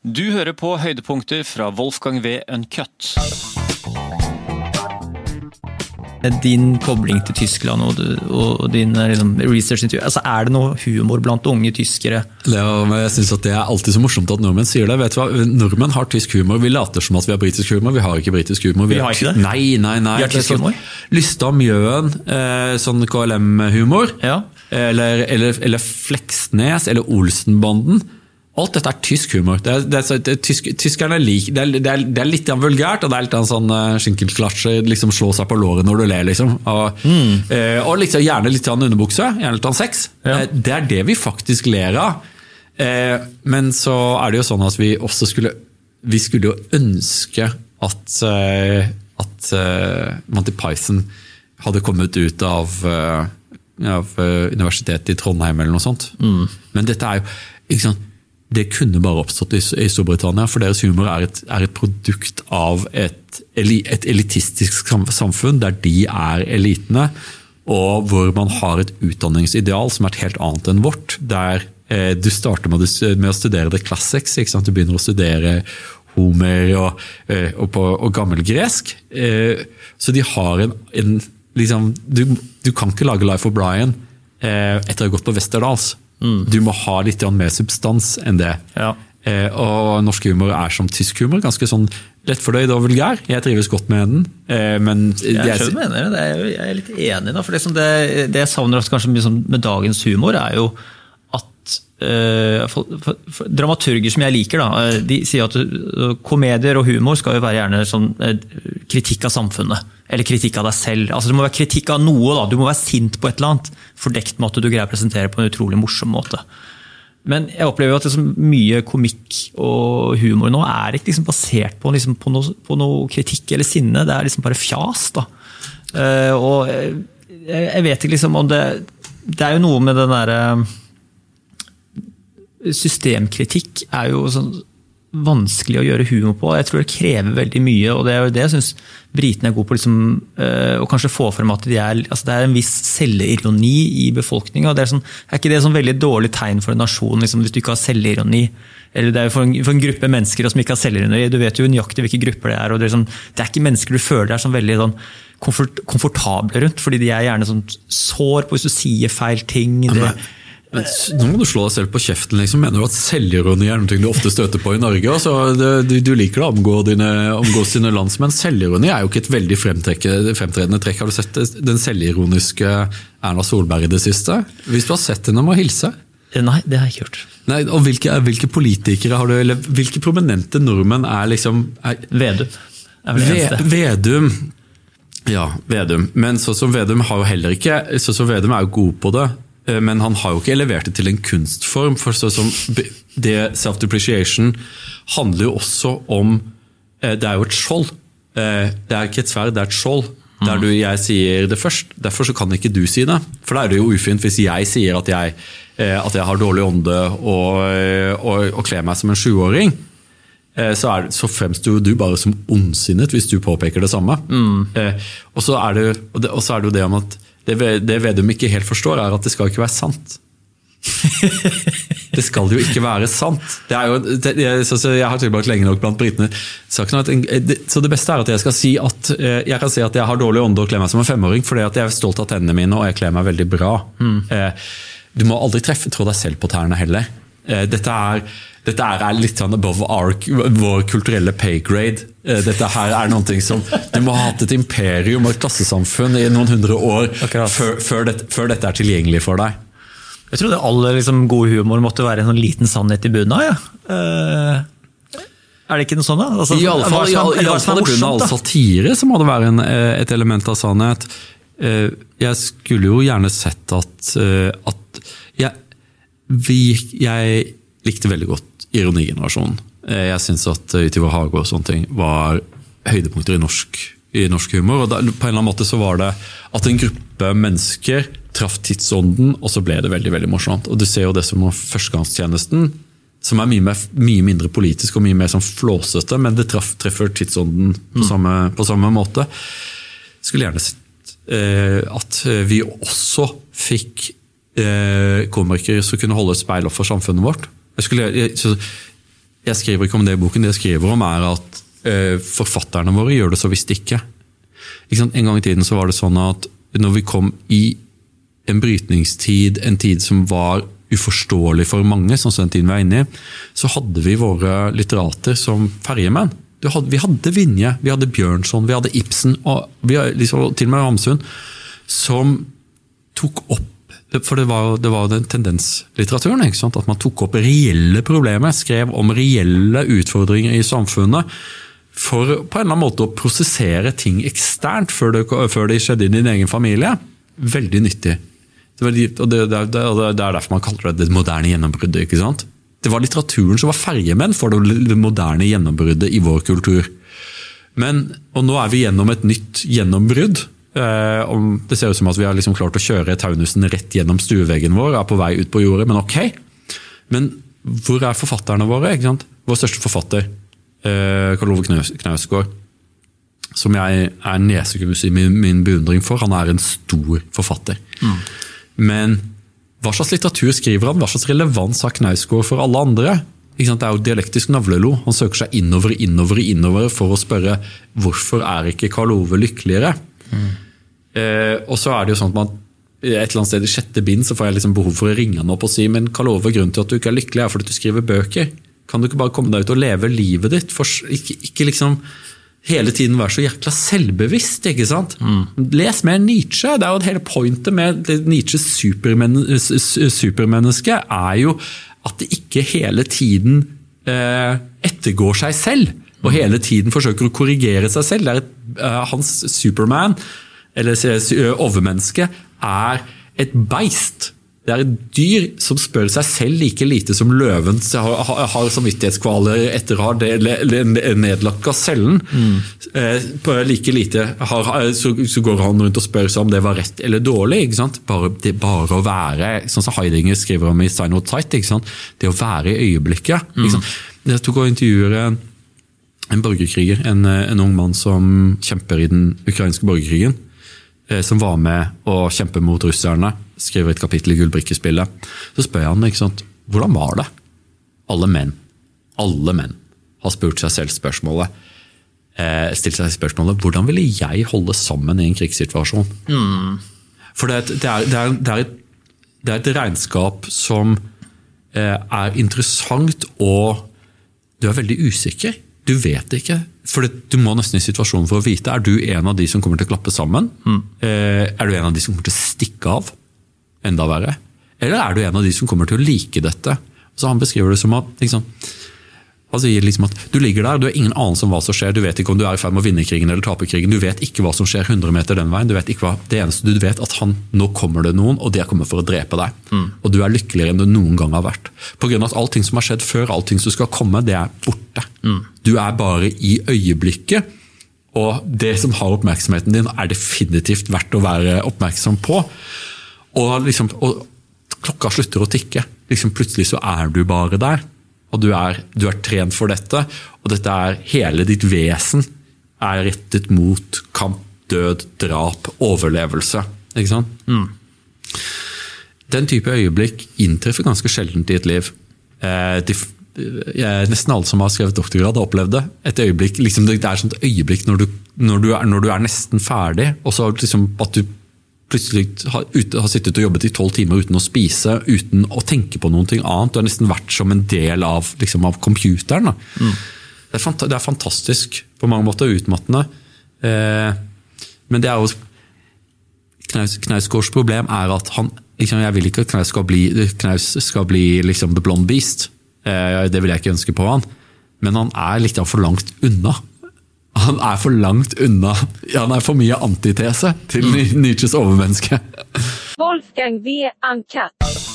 Du hører på høydepunkter fra Wolfgang V. Uncut. Din kobling til Tyskland og, du, og din liksom, research altså, Er det noe humor blant unge tyskere? Ja, jeg synes at Det er alltid så morsomt at nordmenn sier det. Vet du hva? Nordmenn har tysk humor. Vi later som at vi har britisk humor. Vi har ikke britisk humor. Vi har ikke det? Nei, nei, nei. Vi har tysk sånn, humor? Lysta Mjøen, eh, sånn KLM-humor. Ja. Eller, eller, eller Fleksnes, eller Olsenbanden. Alt dette er tysk humor. Det er, det er, det er, tysk, tyskerne liker det det er, det litt vulgært, og det er litt sånn uh, skinkelklatsje, liksom slå seg på låret når du ler. liksom. Og, mm. uh, og liksom, gjerne litt underbukse, gjerne litt sex. Ja. Uh, det er det vi faktisk ler av. men så er det jo sånn at vi også skulle Vi skulle jo ønske at, at Monty Python hadde kommet ut av, av universitetet i Trondheim eller noe sånt. Mm. Men dette er jo ikke sant, det kunne bare oppstått i, Storbritannia, for deres humor er et, er et produkt av et, et, elitistisk samfunn der de er elitene, og hvor man har et utdanningsideal som er et helt annet enn vårt. Der eh, du starter med, å studere the classics, du begynner å studere Homer og, eh, og, på, og gammelgresk. Eh, så de har en, en liksom, du, du, kan ikke lage Life of Brian etter å ha gått på Westerdals. Mm. Du må ha litt mer substans enn det. Ja. Eh, og norsk humor er som tysk humor. Ganske sånn lettfordøyd og vulgær. Jeg trives godt med den. Eh, men jeg jeg, mener det. Jeg er litt enig. Da, for det, det, det jeg savner kanskje med dagens humor, er jo at eh, for, for, for, Dramaturger som jeg liker, da, eh, de sier at uh, komedier og humor skal jo være gjerne sånn uh, kritikk av samfunnet. Eller kritikk av deg selv. Altså, det må være kritikk av noe. Da. Du må være sint på et eller annet. Fordekt med at du greier å presentere på en utrolig morsom måte. Men jeg opplever jo at liksom mye komikk og humor nå er ikke liksom basert på, liksom, på, noe, på, noe, kritikk eller sinne. Det er liksom bare fjas. da. Uh, og jeg, jeg, vet ikke liksom om det Det er jo noe med den derre Systemkritikk er jo sånn vanskelig å gjøre humor på. Jeg tror det krever veldig mye, og det er jo det jeg syns britene er gode på. Liksom, øh, å kanskje få frem at de er, altså det er en viss selvironi i befolkninga. Er, sånn, er ikke det sånn veldig dårlig tegn for en nasjon liksom, hvis du ikke har selvironi? Eller det er jo for en, for en gruppe mennesker som ikke har selvironi. Du vet jo nøyaktig hvilke grupper det er. og Det er, sånn, det er ikke mennesker du føler deg sånn veldig sånn, komfort, komfortable rundt, fordi de er gjerne sånn sår på hvis du sier feil ting. Det, men nå må du slå deg selv på kjeften. liksom. Mener du at selvironi er noe du ofte støter på i Norge? Altså, du, du, liker å omgå dine, omgås dine landsmenn. Selvironi er jo ikke et veldig fremtredende trekk. Har du sett den selvironiske Erna Solberg i det siste? Hvis du har sett henne, må hilse. Nei, det har jeg ikke gjort. Nei, og hvilke, hvilke, politikere har du, eller hvilke prominente nordmenn er liksom er, Vedum. Er Vedum. Ja, Vedum. Men sånn som Vedum har jo heller ikke sånn som Vedum er jo god på det. Eh, men han har jo ikke levert det til en kunstform. for det Self-depreciation handler jo også om eh, Det er jo et skjold. Eh, det er ikke et sverd, det er et skjold. Der du, jeg sier det først. Derfor så kan ikke du si det. For da er det jo ufint hvis jeg sier at jeg, at jeg har dårlig ånde og, og, og kler meg som en sjuåring. Så, er, så fremstår du bare som ondsinnet hvis du påpeker det samme. Mm. Og så er, det, er det jo det om at det, det Vedum ikke helt forstår, er at det skal ikke være sant. det skal jo ikke være sant. Det er jo, det, jeg, så, jeg har tilbrakt lenge nok blant britene. Så det beste er at jeg skal si at eh, jeg kan si at jeg har dårlig ånde og kler meg som en femåring fordi at jeg er stolt av tennene mine og jeg kler meg veldig bra. Mm. Du må aldri treffe trå deg selv på tærne heller. Eh, dette er dette er litt sånn above our, vår kulturelle paygrade. Eh, dette her er noe som Du må ha hatt et imperium og et klassesamfunn i noen hundre år før, før, dette, før, dette, er tilgjengelig for deg. Jeg trodde all liksom, god humor måtte være en sånn liten sannhet i bunnen av. Ja. Uh, er det ikke noe sånt? da? Altså, I alle fall, i, i, i fall i bunnen av all satire så må det være en, eh, et element av sannhet. Jeg skulle jo gjerne sett at, at jeg, vi, jeg likte veldig godt ironigenerasjonen. Eh, jeg syns at Ytivar Hage og sånne ting var høydepunkter i norsk, i norsk humor. og da, På en eller annen måte så var det at en gruppe mennesker traff tidsånden, og så ble det veldig veldig morsomt. Og Du ser jo det som førstegangstjenesten, som er mye, mer, mye, mindre politisk og mye mer sånn flåsete, men det traff, treffer tidsånden på, mm. samme, på samme måte. Skulle gjerne sett eh, at vi også fikk eh, komikere som kunne holde et speil opp for samfunnet vårt. Jeg skulle, jeg, jeg skriver ikke om det i boken. Det jeg skriver om, er at eh, forfatterne våre gjør det så visst ikke. ikke? En gang i tiden så var det sånn at når vi kom i en brytningstid, en tid som var uforståelig for mange, sånn som den tiden vi er inne i, så hadde vi våre litterater som ferjemenn. Vi hadde Vinje, vi hadde Bjørnson, vi hadde Ibsen og vi, liksom, til og med Ramsund, som tok opp for det var, det var den tendenslitteraturen. ikke sant? At man tok opp reelle problemer, skrev om reelle utfordringer i samfunnet. For på en eller annen måte å prosessere ting eksternt før det, før det skjedde i din egen familie. Veldig nyttig. Det, og det, det, det, er derfor man kaller det det moderne gjennombruddet. ikke sant? Det var litteraturen som var ferjemenn for det moderne gjennombruddet i vår kultur. Men, og nå er vi gjennom et nytt gjennombrudd Eh, det ser ut som at vi har liksom klart å kjøre taunusen rett gjennom stueveggen vår, er på vei ut på jordet, men ok. Men hvor er forfatterne våre? ikke sant? Vår største forfatter, eh, Karl Ove Knausgård, som jeg er nesegrus i min, min, beundring for. Han er en stor forfatter. Mm. Men hva slags litteratur skriver han? Hva slags relevans har Knausgård for alle andre? Det er jo dialektisk navlelo. Han søker seg innover, innover, innover for å spørre hvorfor er ikke Karl Ove lykkeligere? Eh, og så er det jo sånn at man et eller annet sted i sjette bind så får jeg liksom behov for å ringe han opp og si men Karl Ove, grunnen til at du ikke er lykkelig, er fordi du skriver bøker. Kan du ikke bare komme deg ut og leve livet ditt? For, ikke, ikke liksom hele tiden være så jækla selvbevisst. ikke sant? Mm. Les mer Nietzsche. Det er jo hele pointet med Nietzsches supermenneske er jo at det ikke hele tiden eh, ettergår seg selv. Og hele tiden forsøker å korrigere seg selv. Et, uh, hans Superman eller overmenneske, er et beist. Det er et dyr som spør seg selv like lite som løven har, har samvittighetskvaler etter å ha nedlagt gasellen. Mm. Like lite har, så, så, går han rundt og spør seg om det var rett eller dårlig. Bare, det bare å være, sånn som Heidinger skriver om i Sign of Tight, det å være i øyeblikket. Mm. Jeg tok og intervjuer en, borgerkriger, en, en ung mann som kjemper i den ukrainske borgerkrigen. Eh, som var med å kjempe mot russerne, skriver et kapittel i Gullbrikkespillet. Så spør jeg han ikke sant, hvordan var det? Alle menn, alle menn har spurt seg selv spørsmålet. Eh, stilt seg spørsmålet hvordan ville jeg holde sammen i en krigssituasjon? Mm. For det, det, er, det, er, er et, det, er, et, regnskap som eh, er interessant, og du er veldig usikker. Du vet ikke for Du må nesten i situasjonen for å vite. Er du en av de som kommer til å klappe sammen? Mm. Er du en av de som kommer til å stikke av? Enda verre. Eller er du en av de som kommer til å like dette? Så Han beskriver det som at liksom, han sier liksom at du ligger der, du har ingen anelse om hva som skjer. Du vet ikke om du er i ferd med å vinne krigen eller tape krigen. Du vet ikke hva som skjer 100 meter den veien. Du vet ikke hva, det eneste du vet, at han, nå kommer det noen, og de kommer for å drepe deg. Mm. Og du er lykkeligere enn du noen gang har vært. På grunn av at allting som har skjedd før, allting som skal komme, det er borte. Mm. Du er bare i øyeblikket. Og det som har oppmerksomheten din, er definitivt verdt å være oppmerksom på. Og, liksom, og klokka slutter å tikke. Liksom plutselig så er du bare der. Og du er, du er, trent for dette, og dette er hele ditt vesen er rettet mot kamp, død, drap, overlevelse. Ikke sant? Mm. Den type øyeblikk inntreffer ganske sjeldent i et liv. Eh, de, eh, nesten alle som har skrevet doktorgrad, har opplevd det. Et øyeblikk, liksom, det er et øyeblikk når du, når, du er, når du, er, nesten ferdig, og så liksom, at du plutselig har, ute, har sittet og jobbet i tolv timer uten å spise, uten å tenke på noe annet. Du har nesten vært som en del av, liksom, av computeren. Mm. Det, er det, er fantastisk på mange måter, utmattende. Eh, men det er jo Knaus, Knausgårds problem er at han liksom, Jeg vil ikke at Knaus skal bli, Knaus skal bli liksom the blond beast. Eh, det vil jeg ikke ønske på han. Men han er litt for langt unna. Han er for langt unna. Han er for mye antitese til mm. Nietzsches overmenneske. Wolfgang V. Uncut.